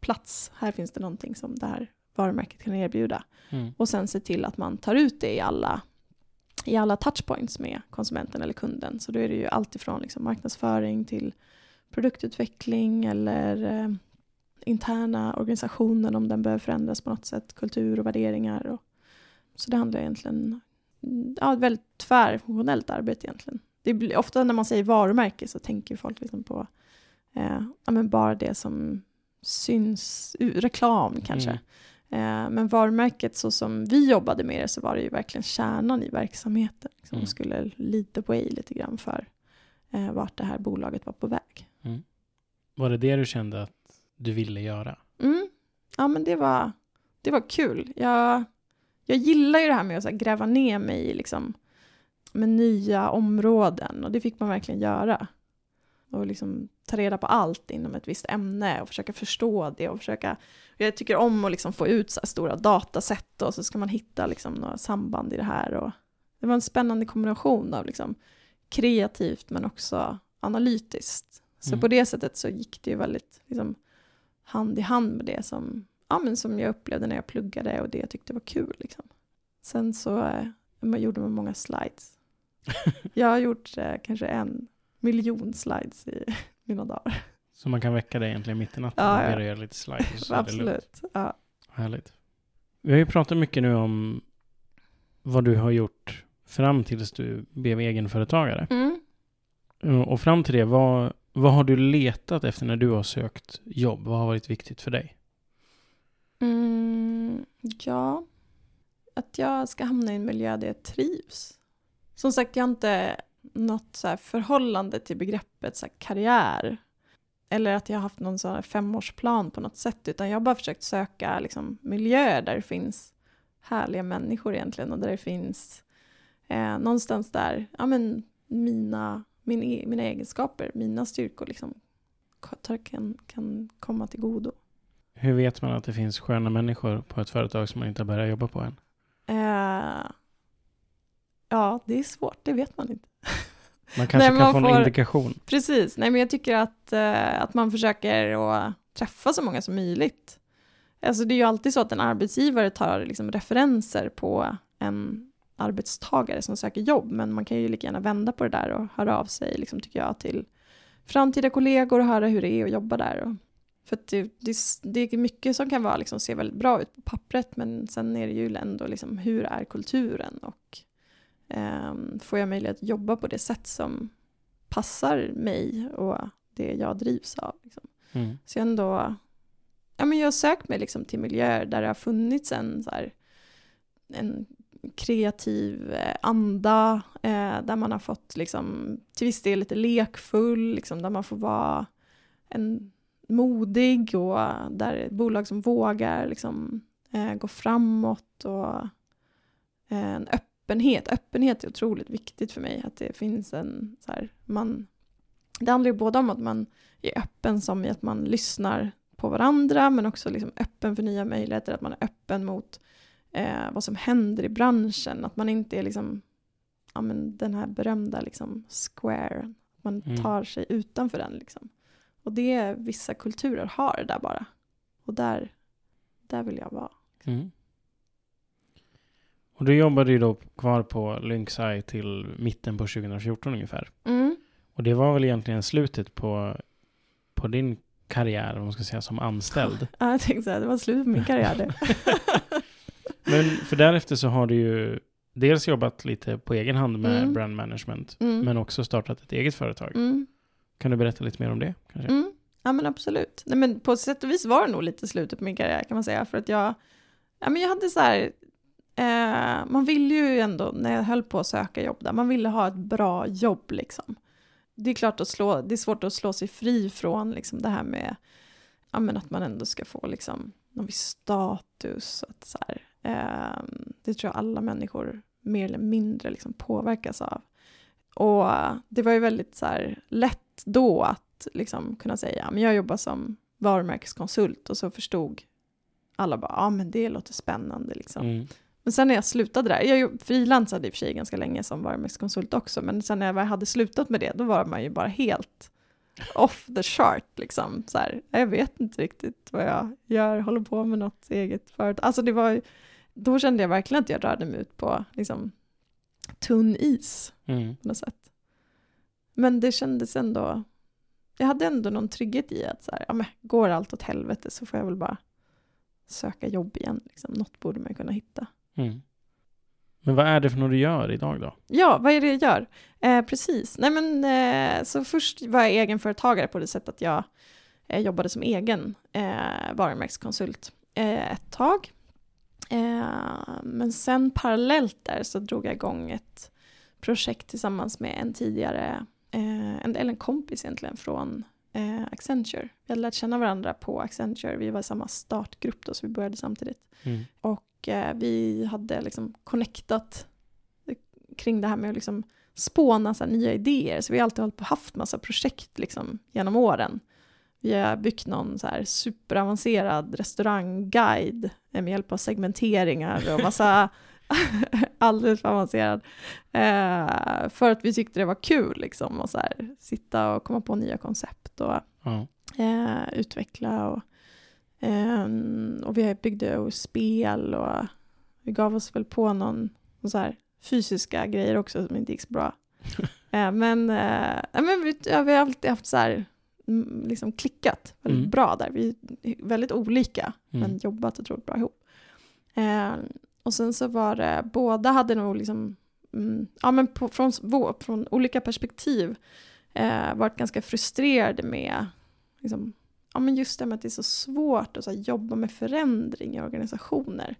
A: plats, här finns det någonting som det här varumärket kan erbjuda.
B: Mm.
A: Och sen se till att man tar ut det i alla, i alla touchpoints med konsumenten eller kunden. Så då är det ju allt ifrån liksom marknadsföring till produktutveckling eller eh, interna organisationen om den behöver förändras på något sätt, kultur och värderingar. Och, så det handlar egentligen om ja, ett väldigt tvärfunktionellt arbete egentligen. Det blir, ofta när man säger varumärke så tänker folk liksom på eh, ja, men bara det som syns, reklam kanske.
B: Mm.
A: Eh, men varumärket så som vi jobbade med det så var det ju verkligen kärnan i verksamheten. Liksom,
B: Mm.
A: skulle lead the way lite grann för eh, vart det här bolaget var på väg.
B: Var det det du kände att du ville göra?
A: Mm. Ja men det var, det var kul. Jag, jag gillar ju det här med att här, gräva ner mig i liksom, med nya områden och det fick man verkligen göra. Och liksom ta reda på allt inom ett visst ämne och försöka förstå det och försöka jag tycker om att liksom få ut så stora dataset och så ska man hitta liksom några samband i det här. Och det var en spännande kombination av liksom kreativt men också analytiskt. Så
B: Mm.
A: på det sättet så gick det ju väldigt liksom, hand i hand med det som, ja, men som jag upplevde när jag pluggade och det jag tyckte var kul. Liksom. Sen så eh, man gjorde man många slides. Jag har gjort eh, kanske en miljon slides i mina dagar.
B: Så man kan väcka dig egentligen mitt i natten
A: Ja,
B: och
A: ja.
B: dig göra lite slides och.
A: Absolut. Ja.
B: Härligt. Vi har ju pratat mycket nu om vad du har gjort fram tills du blev egenföretagare.
A: Mm.
B: Och fram till det, vad, vad har du letat efter när du har sökt jobb? Vad har varit viktigt för dig?
A: Mm, ja, att jag ska hamna i en miljö där jag trivs. Som sagt, jag har inte något så förhållande till begreppet så karriär. Eller att jag har haft någon här femårsplan på något sätt, utan jag har bara försökt söka liksom, miljöer där det finns härliga människor egentligen och där det finns eh, någonstans där, ja men mina, min, e, mina egenskaper, mina styrkor liksom kan, kan komma till godo.
B: Hur vet man att det finns sköna människor på ett företag som man inte har börjat jobba på än?
A: Eh, ja, det är svårt, det vet man inte.
B: Man kanske Nej, kan få en indikation.
A: Precis, Nej, men jag tycker att, eh, att man försöker att träffa så många som möjligt. Alltså det är ju alltid så att en arbetsgivare tar liksom referenser på en arbetstagare som söker jobb, men man kan ju lika gärna vända på det där och höra av sig, liksom, tycker jag, till framtida kollegor och höra hur det är att jobba där. Och, för det, det, det, är mycket som kan vara, liksom, se väldigt bra ut på pappret, men sen är det ju ändå liksom, hur är kulturen och får jag möjlighet att jobba på det sätt som passar mig och det jag drivs av. Liksom. Mm. Så jag ändå ja, men jag har sökt mig liksom till miljöer där det har funnits en, så här, en kreativ eh, anda, eh, där man har fått liksom, till viss del lite lekfull, liksom, där man får vara en modig och där bolag som vågar liksom, eh, gå framåt och eh, en öppenhet. Öppenhet är otroligt viktigt för mig, att det finns en så här, man, det handlar ju både om att man är öppen som i att man lyssnar på varandra, men också liksom öppen för nya möjligheter, att man är öppen mot eh, vad som händer i branschen, att man inte är liksom, ja, men den här berömda liksom square, man mm. tar sig utanför den. Liksom. Och det vissa kulturer har där bara. Och där, där vill jag vara. Mm.
B: Och du jobbade ju då kvar på Lynxeye till mitten på 2014 ungefär.
A: Mm.
B: Och det var väl egentligen slutet på, på din karriär, om man ska säga, som anställd.
A: Ja, jag tänkte säga, det var slut på min karriär.
B: Men för därefter så har du ju dels jobbat lite på egen hand med mm. brand management, mm. men också startat ett eget företag. Mm. Kan du berätta lite mer om det? Kanske?
A: Mm. Ja men absolut. Nej, men på sätt och vis var det nog lite slutet på min karriär kan man säga, för att jag, ja, men jag hade så här, eh, man ville ju ändå, när jag höll på att söka jobb där, man ville ha ett bra jobb liksom det är klart att slå, det är svårt att slå sig fri från liksom det här med ja, men att man ändå ska få liksom någon viss status. Att så här, eh, det tror jag alla människor mer eller mindre liksom påverkas av. Och det var ju väldigt så här, lätt då att liksom kunna säga, men jag jobbar som varumärkeskonsult och så förstod alla bara, ja men det låter spännande liksom. Mm. Men sen när jag slutade där, jag frilansade i och för sig ganska länge som varumärkeskonsult också, men sen när jag hade slutat med det, då var man ju bara helt off the chart liksom. Så här, jag vet inte riktigt vad jag gör, håller på med något eget företag. Alltså det var, då kände jag verkligen att jag rörde mig ut på liksom, tunn is mm. på något sätt. Men det kändes ändå, jag hade ändå någon trygghet i att så här, ja, men, går allt åt helvete så får jag väl bara söka jobb igen. Liksom. Något borde man kunna hitta.
B: Mm. Men vad är det för något du gör idag då?
A: Ja, vad är det jag gör? Eh, precis. Nej, men, eh, så först var jag egenföretagare på det sättet att jag eh, jobbade som egen eh, varumärkeskonsult eh, ett tag. Eh, men sen parallellt där så drog jag igång ett projekt tillsammans med en tidigare, eh, en, eller en kompis egentligen från Accenture. Vi hade lärt känna varandra på Accenture, vi var i samma startgrupp då så vi började samtidigt. Mm. Och eh, vi hade liksom connectat kring det här med att liksom spåna så nya idéer. Så vi har alltid hållit på haft massa projekt liksom genom åren. Vi har byggt någon så här superavancerad restaurangguide med hjälp av segmenteringar och massa alldeles för avancerad. Eh, för att vi tyckte det var kul liksom att så här, sitta och komma på nya koncept och mm. eh, utveckla och Um, och vi byggde spel och vi gav oss väl på någon, någon så här fysiska grejer också som inte gick så bra. uh, men uh, men vi, ja, vi har alltid haft så här mm, liksom klickat väldigt
B: Mm.
A: bra där. Vi är väldigt olika
B: Mm.
A: men jobbat otroligt bra ihop. Eh, och sen så var det, båda hade nog liksom, mm, ja men på, från, från olika perspektiv eh, varit ganska frustrerade med, liksom, ja men just det med att det är så svårt att så här, jobba med förändring i organisationer.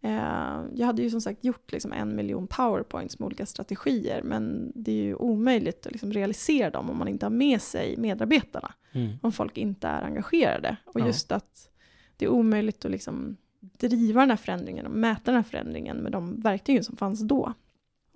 A: Eh, jag hade ju som sagt gjort liksom en miljon powerpoints med olika strategier men det är ju omöjligt att liksom realisera dem om man inte har med sig medarbetarna
B: Mm.
A: om folk inte är engagerade. Och
B: Ja.
A: just att det är omöjligt att liksom driva den här förändringen och mäta den här förändringen med de verktygen som fanns då.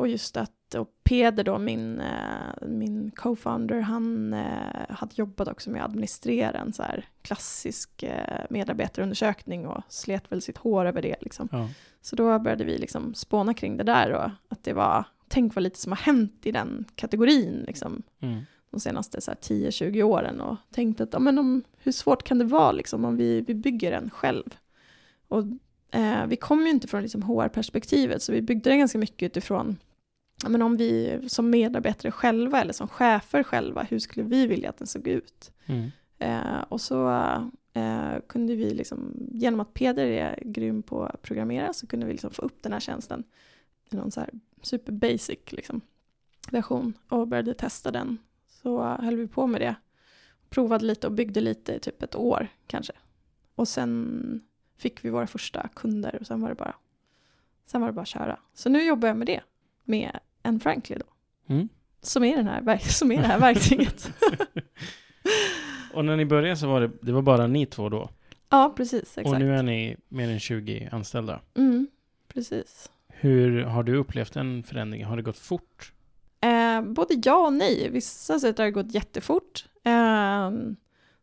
A: Och just att, och Peder då, min, eh, min co-founder, han eh, hade jobbat också med att administrera en så här klassisk eh, medarbetarundersökning och slet väl sitt hår över det. Liksom.
B: Ja.
A: Så då började vi liksom spåna kring det där och att det var, tänk vad lite som har hänt i den kategorin liksom,
B: Mm.
A: de senaste så här 10-20 åren och tänkte att ja, men om, hur svårt kan det vara liksom, om vi, vi bygger den själv? Och, eh, vi kom ju inte från liksom, HR-perspektivet så vi byggde den ganska mycket utifrån men om vi som medarbetare själva eller som chefer själva, hur skulle vi vilja att den såg ut?
B: Mm.
A: Eh, och så eh, kunde vi, liksom, genom att Peder är grym på att programmera, så kunde vi liksom få upp den här tjänsten i någon så här super basic liksom, version och började testa den. Så höll vi på med det. Provade lite och byggde lite i typ ett år kanske. Och sen fick vi våra första kunder och sen var det bara, sen var det bara att köra. Så nu jobbar jag med det, med en Frankly då,
B: Mm.
A: som är, den här, som är det här verktyget.
B: Och när ni började så var det, det var bara ni två då?
A: ja, precis. Exakt.
B: Och nu är ni mer än 20 anställda.
A: Mm, precis.
B: Hur har du upplevt den förändringen? Har det gått fort?
A: Eh, både ja och nej. Vissa sätt har det gått jättefort. Eh,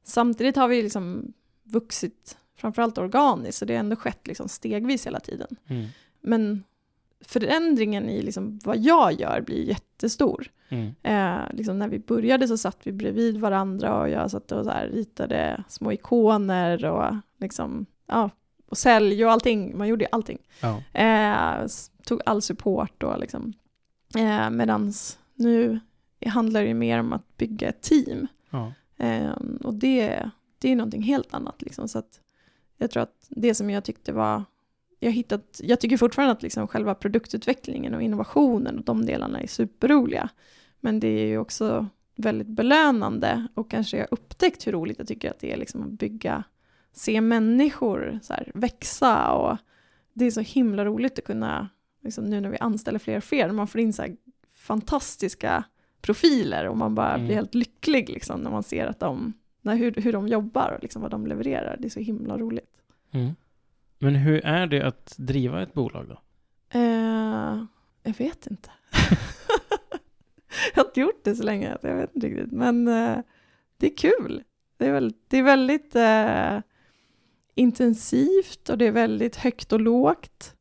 A: samtidigt har vi liksom vuxit, framförallt organiskt, så det har ändå skett liksom stegvis hela tiden.
B: Mm.
A: Men förändringen i liksom vad jag gör blir jättestor.
B: Mm.
A: Eh, liksom när vi började så satt vi bredvid varandra och jag satt och så ritade små ikoner och liksom, ja, och sälj och allting. Man gjorde ju allting.
B: Ja.
A: Eh, tog all support och liksom. Eh, medans nu handlar det mer om att bygga ett team.
B: ja.
A: Eh, och det, det är någonting helt annat liksom. Så att jag tror att det som jag tyckte var, jag, hittat, jag tycker fortfarande att liksom själva produktutvecklingen och innovationen och de delarna är superroliga. Men det är ju också väldigt belönande och kanske jag upptäckt hur roligt jag tycker att det är liksom att bygga, se människor så här, växa och det är så himla roligt att kunna, liksom, nu när vi anställer fler och fler, man får in så fantastiska profiler och man bara
B: Mm.
A: blir helt lycklig liksom, när man ser att de, när, hur, hur de jobbar och liksom vad de levererar. Det är så himla roligt.
B: Mm. Men hur är det att driva ett bolag då?
A: Eh, jag vet inte. jag har inte gjort det så länge, jag vet inte riktigt. Men eh, det är kul. Det är väldigt, det är väldigt eh, intensivt och det är väldigt högt och lågt.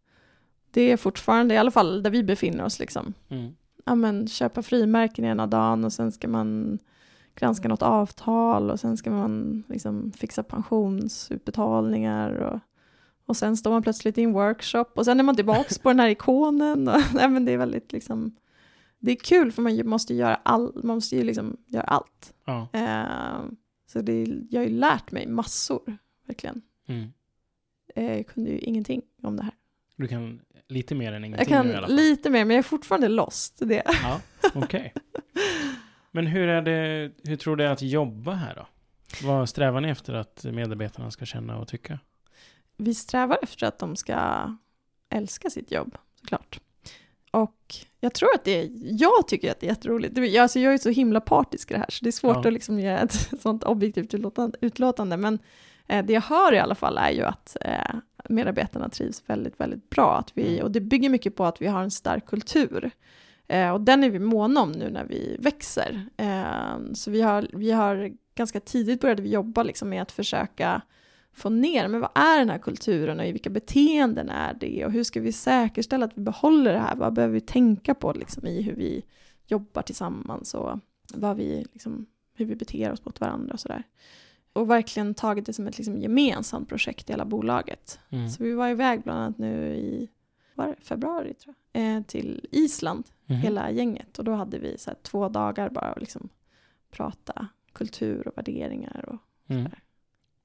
A: Det är fortfarande, i alla fall där vi befinner oss, liksom.
B: Mm.
A: ja, men, köpa frimärken ena dagen och sen ska man granska något avtal och sen ska man liksom fixa pensionsutbetalningar och, och sen står man plötsligt i en workshop och sen är man tillbaka på den här ikonen. Och, nej, men det är väldigt liksom, det är kul för man måste göra, all, man måste ju liksom göra allt.
B: Ja.
A: Eh, så det, jag har ju lärt mig massor, verkligen.
B: Mm.
A: Eh, jag kunde ju ingenting om det här.
B: Du kan lite mer än
A: Jag
B: ingenting
A: kan
B: nu i alla fall?
A: lite mer, men jag är fortfarande lost. Det.
B: Ja, okej. Men hur är det, hur tror du det är att jobba här då? Vad strävar ni efter att medarbetarna ska känna och tycka?
A: Vi strävar efter att de ska älska sitt jobb, såklart. Och jag tror att det är, jag tycker att det är jätteroligt. Jag, alltså jag är så himla partisk i det här, så det är svårt
B: Ja.
A: att liksom göra ett sånt objektivt utlåtande. Men eh, det jag hör i alla fall är ju att eh, medarbetarna trivs väldigt, väldigt bra. Att vi,
B: Mm.
A: och det bygger mycket på att vi har en stark kultur. Eh, och den är vi måna om nu när vi växer. Eh, så vi har, vi har ganska tidigt började vi jobba liksom med att försöka få ner, men vad är den här kulturen och i vilka beteenden är det och hur ska vi säkerställa att vi behåller det här? Vad behöver vi tänka på liksom, i hur vi jobbar tillsammans och vad vi, liksom, hur vi beter oss mot varandra och sådär. Och verkligen tagit det som ett liksom, gemensamt projekt i hela bolaget.
B: Mm.
A: Så vi var iväg bland annat nu i var februari tror jag, eh, till Island,
B: Mhm.
A: hela gänget. Och då hade vi så här, två dagar bara att liksom, prata kultur och värderingar. Och
B: Mm.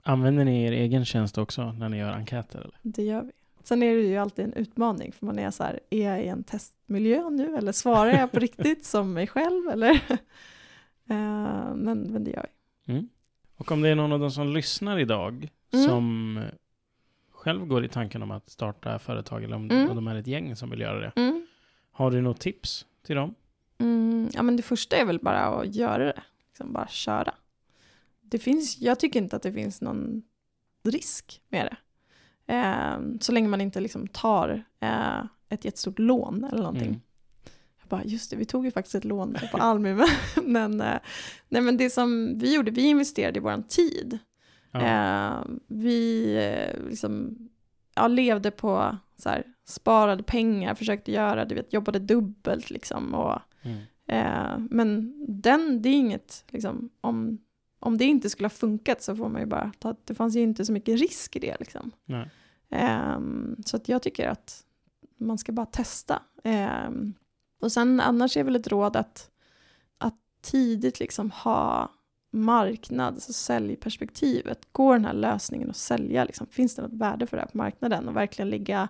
B: Använder ni er egen tjänst också när ni gör enkäter? Eller?
A: det gör vi. Sen är det ju alltid en utmaning för man är så här, är jag i en testmiljö nu eller svarar jag på riktigt som mig själv eller? Eh, men, men det gör vi.
B: Mm. Och om det är någon av de som lyssnar idag
A: Mm.
B: som själv går i tanken om att starta företag eller om,
A: Mm.
B: de är ett gäng som vill göra det.
A: Mm.
B: Har du något tips till dem?
A: Mm, ja, men det första är väl bara att göra det. Liksom bara köra. Det finns, jag tycker inte att det finns någon risk med det. Eh, så länge man inte liksom tar eh, ett jättestort lån eller någonting.
B: Mm.
A: Jag bara, just det, vi tog ju faktiskt ett lån på Almi. men- men, eh, nej, men det som vi gjorde, vi investerade i vår tid.
B: Ja.
A: Eh, vi eh, liksom, ja, levde på så här, sparade pengar, försökte göra, du vet, jobbade dubbelt liksom. Och,
B: Mm.
A: eh, men den, det är inget, liksom, om, om det inte skulle ha funkat så får man ju bara ta, att det fanns ju inte så mycket risk i det liksom. Ehm, så att jag tycker att man ska bara testa. Ehm, och sen annars är väl ett råd att, att tidigt liksom ha marknads och säljperspektivet. Går den här lösningen att sälja? Liksom? Finns det något värde för det här på marknaden? Och verkligen ligga...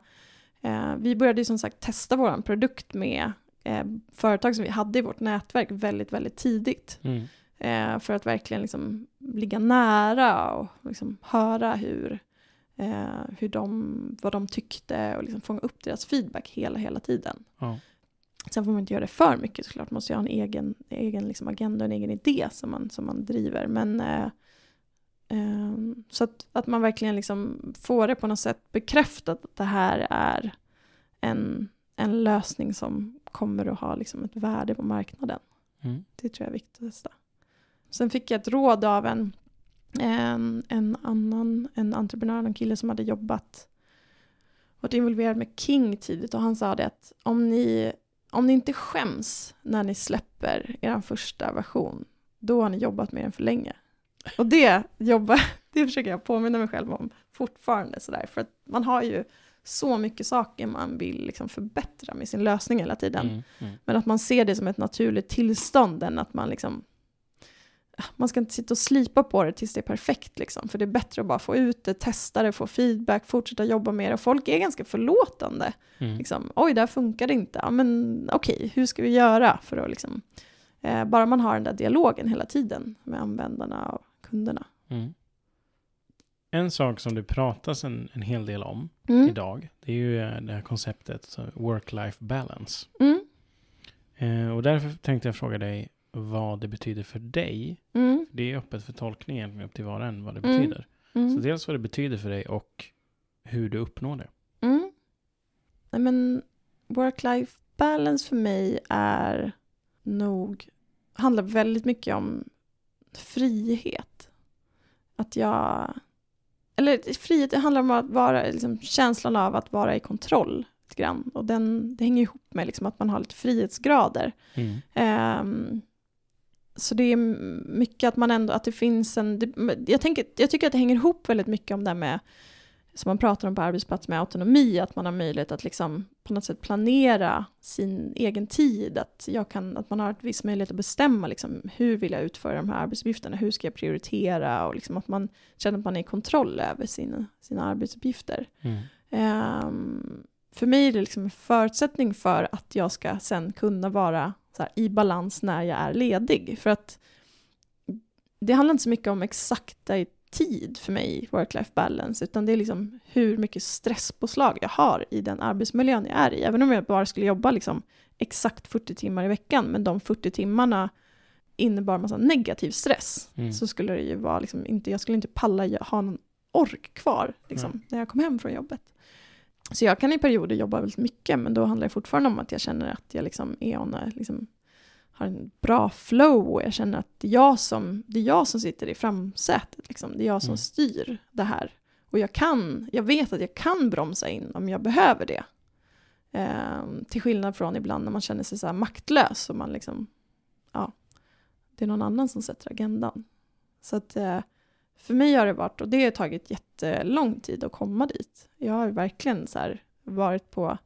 A: Eh, vi började ju som sagt testa vår produkt med eh, företag som vi hade i vårt nätverk väldigt, väldigt tidigt.
B: Mm.
A: Eh, för att verkligen liksom ligga nära och liksom höra hur, eh, hur de, vad de tyckte och liksom fånga upp deras feedback hela, hela tiden.
B: Ja.
A: Sen får man inte göra det för mycket såklart, man måste ju ha en egen, egen liksom agenda och en egen idé som man, som man driver. Men eh, eh, så att, att man verkligen liksom får det på något sätt bekräftat att det här är en, en lösning som kommer att ha liksom ett värde på marknaden.
B: Mm.
A: Det tror jag är testa. Sen fick jag ett råd av en, en, en annan en entreprenör, en kille som hade jobbat varit involverad med King tidigt och han sa det att om ni, om ni inte skäms när ni släpper er första version, då har ni jobbat med den för länge. Och det, jobba, det försöker jag påminna mig själv om fortfarande sådär, för att man har ju så mycket saker man vill liksom förbättra med sin lösning hela tiden.
B: Mm. Mm.
A: Men att man ser det som ett naturligt tillstånd än att man liksom man ska inte sitta och slipa på det tills det är perfekt liksom. För det är bättre att bara få ut det, testa det, få feedback, fortsätta jobba med det. Och folk är ganska förlåtande.
B: Mm.
A: Liksom, Oj, där funkar det inte. Ja, men okej, hur ska vi göra för att liksom... Eh, bara man har den där dialogen hela tiden med användarna och kunderna.
B: Mm. En sak som det pratas en, en hel del om
A: Mm.
B: idag, det är ju eh, det här konceptet work-life balance.
A: Mm.
B: Eh, och därför tänkte jag fråga dig vad det betyder för dig.
A: Mm.
B: Det är öppet för tolkning egentligen upp till var och en vad det
A: Mm.
B: betyder.
A: Mm.
B: Så dels vad det betyder för dig och hur du uppnår det.
A: Mm. Nej, men work-life balance för mig är nog, handlar väldigt mycket om frihet. Att jag, eller frihet, handlar om att vara, liksom, känslan av att vara i kontroll lite grann. Och den, det hänger ihop med liksom, att man har lite frihetsgrader.
B: Mm.
A: Så det är mycket att man ändå, att det finns en, det, jag, tänker, jag tycker att det hänger ihop väldigt mycket om det här med, som man pratar om på arbetsplats med autonomi, att man har möjlighet att liksom på något sätt planera sin egen tid, att, jag kan, att man har ett viss möjlighet att bestämma liksom, hur vill jag utföra de här arbetsuppgifterna, hur ska jag prioritera och liksom att man känner att man är i kontroll över sina, sina arbetsuppgifter.
B: Mm.
A: Ehm, för mig är det liksom en förutsättning för att jag ska sen kunna vara här, i balans när jag är ledig. För att det handlar inte så mycket om exakta i tid för mig, work-life balance, utan det är liksom hur mycket stresspåslag jag har i den arbetsmiljön jag är i. Även om jag bara skulle jobba liksom exakt 40 timmar i veckan, men de 40 timmarna innebar massa negativ stress,
B: Mm.
A: så skulle det ju vara liksom inte, jag skulle inte palla ha någon ork kvar liksom,
B: Nej.
A: när jag kom hem från jobbet. Så jag kan i perioder jobba väldigt mycket, men då handlar det fortfarande om att jag känner att jag liksom är on a, liksom, har en bra flow och jag känner att det är jag som, det är jag som sitter i framsätet. Liksom. Det är jag som
B: Mm.
A: styr det här. Och jag kan, jag vet att jag kan bromsa in om jag behöver det. Ehm, till skillnad från ibland när man känner sig så maktlös och man liksom, ja, det är någon annan som sätter agendan. Så att eh, för mig har det varit, och det har tagit jättelång tid att komma dit. Jag har verkligen så varit på,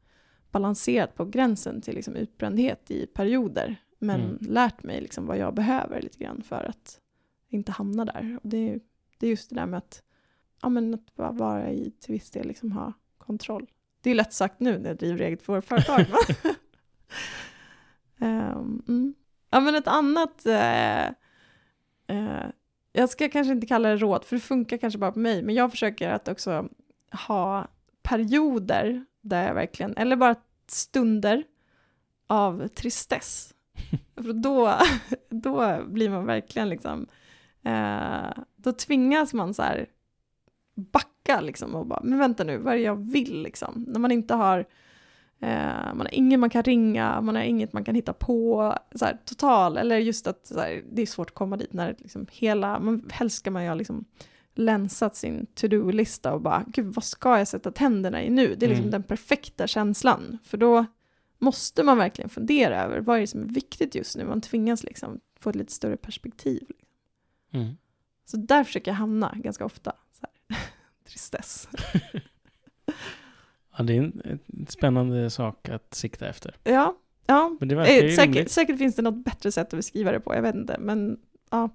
A: balanserat på gränsen till liksom utbrändhet i perioder. Men
B: Mm.
A: lärt mig liksom vad jag behöver lite grann för att inte hamna där. Och det, det är just det där med att, ja, men att bara vara i till viss del liksom ha kontroll. Det är lätt sagt nu när jag driver eget företag. um, mm. Ja men ett annat, eh, eh, jag ska kanske inte kalla det råd, för det funkar kanske bara på mig, men jag försöker att också ha perioder där jag verkligen, eller bara stunder av tristess. För då, då blir man verkligen liksom, eh, då tvingas man så här backa liksom och bara, men vänta nu, vad är det jag vill liksom? När man inte har, man har ingen man kan ringa, man har inget man kan hitta på, så här, total, eller just att här, det är svårt att komma dit när liksom hela, man, helst ska man ju ha liksom länsat sin to-do-lista och bara, gud vad ska jag sätta tänderna i nu? Det är liksom mm. den perfekta känslan, för då måste man verkligen fundera över vad är det som är viktigt just nu, man tvingas liksom få ett lite större perspektiv. Liksom. Mm. Så där försöker jag hamna ganska ofta. Så här. Tristess.
B: ja, det är en, spännande sak att sikta efter.
A: Ja, ja. Men det eh, säkert, säkert, finns det något bättre sätt att beskriva det på, jag vet inte. Men ja,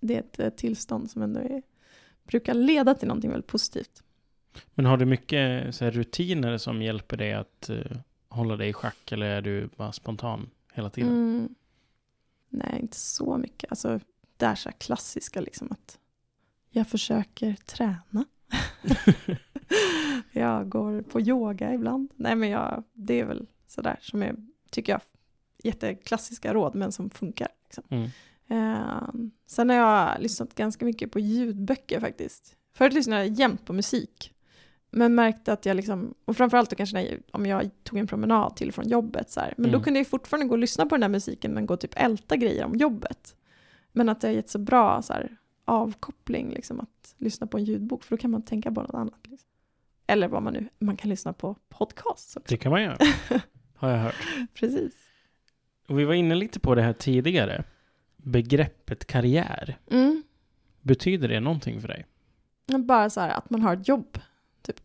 A: det är ett, eh, tillstånd som ändå är, brukar leda till någonting väldigt positivt.
B: Men har du mycket så här, rutiner som hjälper dig att uh, hålla dig i schack eller är du bara spontan hela tiden? Mm.
A: Nej, inte så mycket. Alltså, det är så klassiska liksom att jag försöker träna. jag går på yoga ibland. Nej men jag, det är väl sådär som är, tycker jag, jätteklassiska råd men som funkar. Liksom. Mm. Uh, sen har jag lyssnat ganska mycket på ljudböcker faktiskt. Förut lyssnade jag jämt på musik. Men märkte att jag liksom, och framförallt då kanske när, om jag tog en promenad till från jobbet så här, men mm. då kunde jag fortfarande gå och lyssna på den där musiken men gå och typ älta grejer om jobbet. Men att det har gett så bra så här, avkoppling, liksom, att lyssna på en ljudbok, för då kan man tänka på något annat. Liksom. Eller vad man nu, man kan lyssna på podcast.
B: Det kan man göra, har jag hört.
A: Precis.
B: Och vi var inne lite på det här tidigare, begreppet karriär. Mm. Betyder det någonting för dig?
A: Bara så här att man har ett jobb, typ.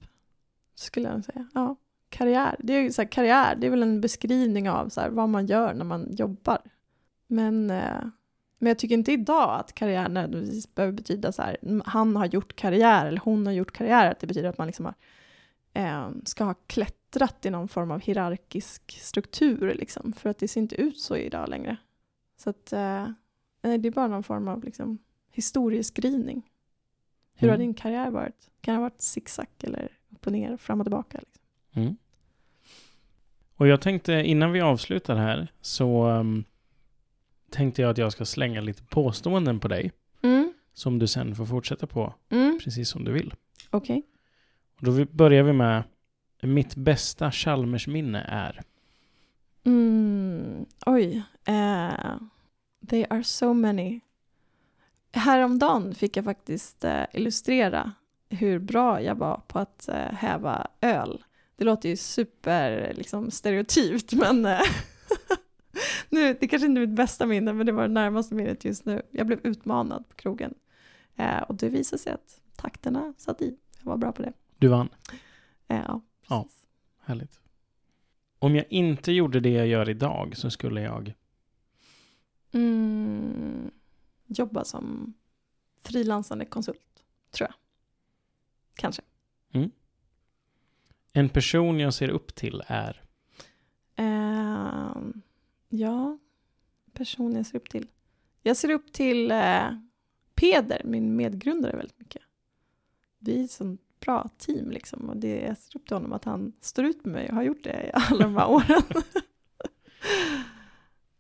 A: Skulle jag säga. Ja, karriär. Det är så här, karriär, det är väl en beskrivning av så här, vad man gör när man jobbar. Men eh, men jag tycker inte idag att karriär nödvändigtvis behöver betyda så här, han har gjort karriär eller hon har gjort karriär, att det betyder att man liksom har, eh, ska ha klättrat i någon form av hierarkisk struktur, liksom, för att det ser inte ut så idag längre. Så att eh, det är bara någon form av liksom, historieskrivning. Hur mm. har din karriär varit? Kan det ha varit zigzag eller upp och ner, fram och tillbaka? Liksom? Mm.
B: Och jag tänkte innan vi avslutar här så um, tänkte jag att jag ska slänga lite påståenden på dig. Mm. Som du sen får fortsätta på mm. precis som du vill.
A: Okej.
B: Okay. Då börjar vi med mitt bästa Chalmersminne är?
A: Mm, oj. Uh, they are so many. Häromdagen fick jag faktiskt uh, illustrera hur bra jag var på att uh, häva öl. Det låter ju super liksom, stereotypt men nu, det kanske inte är mitt bästa minne, men det var det närmaste minnet just nu. Jag blev utmanad på krogen. Eh, och det visade sig att takterna satt i. Jag var bra på det.
B: Du vann?
A: Eh, ja,
B: Ja, härligt. Om jag inte gjorde det jag gör idag så skulle jag?
A: Mm, jobba som frilansande konsult, tror jag. Kanske. Mm.
B: En person jag ser upp till är?
A: Eh, Ja, person jag ser upp till. Jag ser upp till eh, Peder, min medgrundare, väldigt mycket. Vi är ett sånt bra team liksom. Och det, jag ser upp till honom att han står ut med mig och har gjort det i alla de här åren.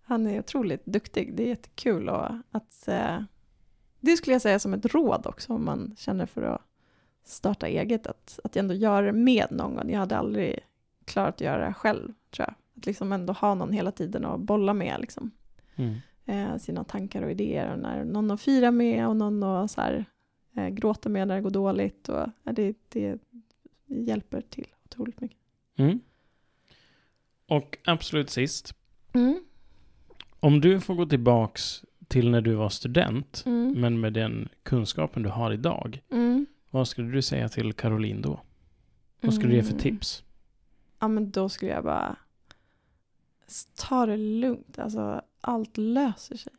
A: han är otroligt duktig. Det är jättekul och att eh, det skulle jag säga som ett råd också om man känner för att starta eget. Att, att ändå göra det med någon. Jag hade aldrig klarat att göra det själv, tror jag. Att liksom ändå ha någon hela tiden att bolla med liksom. Mm. Eh, sina tankar och idéer. Och när någon att fira med och någon att så här, eh, gråta med när det går dåligt. Och, eh, det, det, hjälper till otroligt mycket. Mm.
B: Och absolut sist. Mm. Om du får gå tillbaks till när du var student, mm. men med den kunskapen du har idag. Mm. Vad skulle du säga till Caroline då? Vad skulle du ge för mm. tips?
A: Ja men då skulle jag bara ta det lugnt. Alltså, allt löser sig.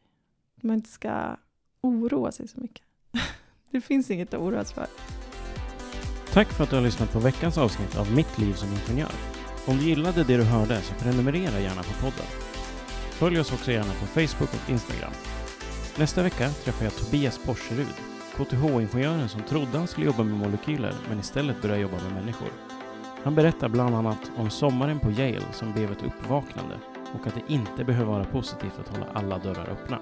A: Man inte ska oroa sig så mycket. det finns inget att oroa sig för.
B: Tack för att du har lyssnat på veckans avsnitt av Mitt liv som ingenjör. Om du gillade det du hörde så prenumerera gärna på podden. Följ oss också gärna på Facebook och Instagram. Nästa vecka träffar jag Tobias Porserud, KTH-ingenjören som trodde han skulle jobba med molekyler men istället började jobba med människor. Han berättar bland annat om sommaren på Yale som blev ett uppvaknande och att det inte behöver vara positivt att hålla alla dörrar öppna.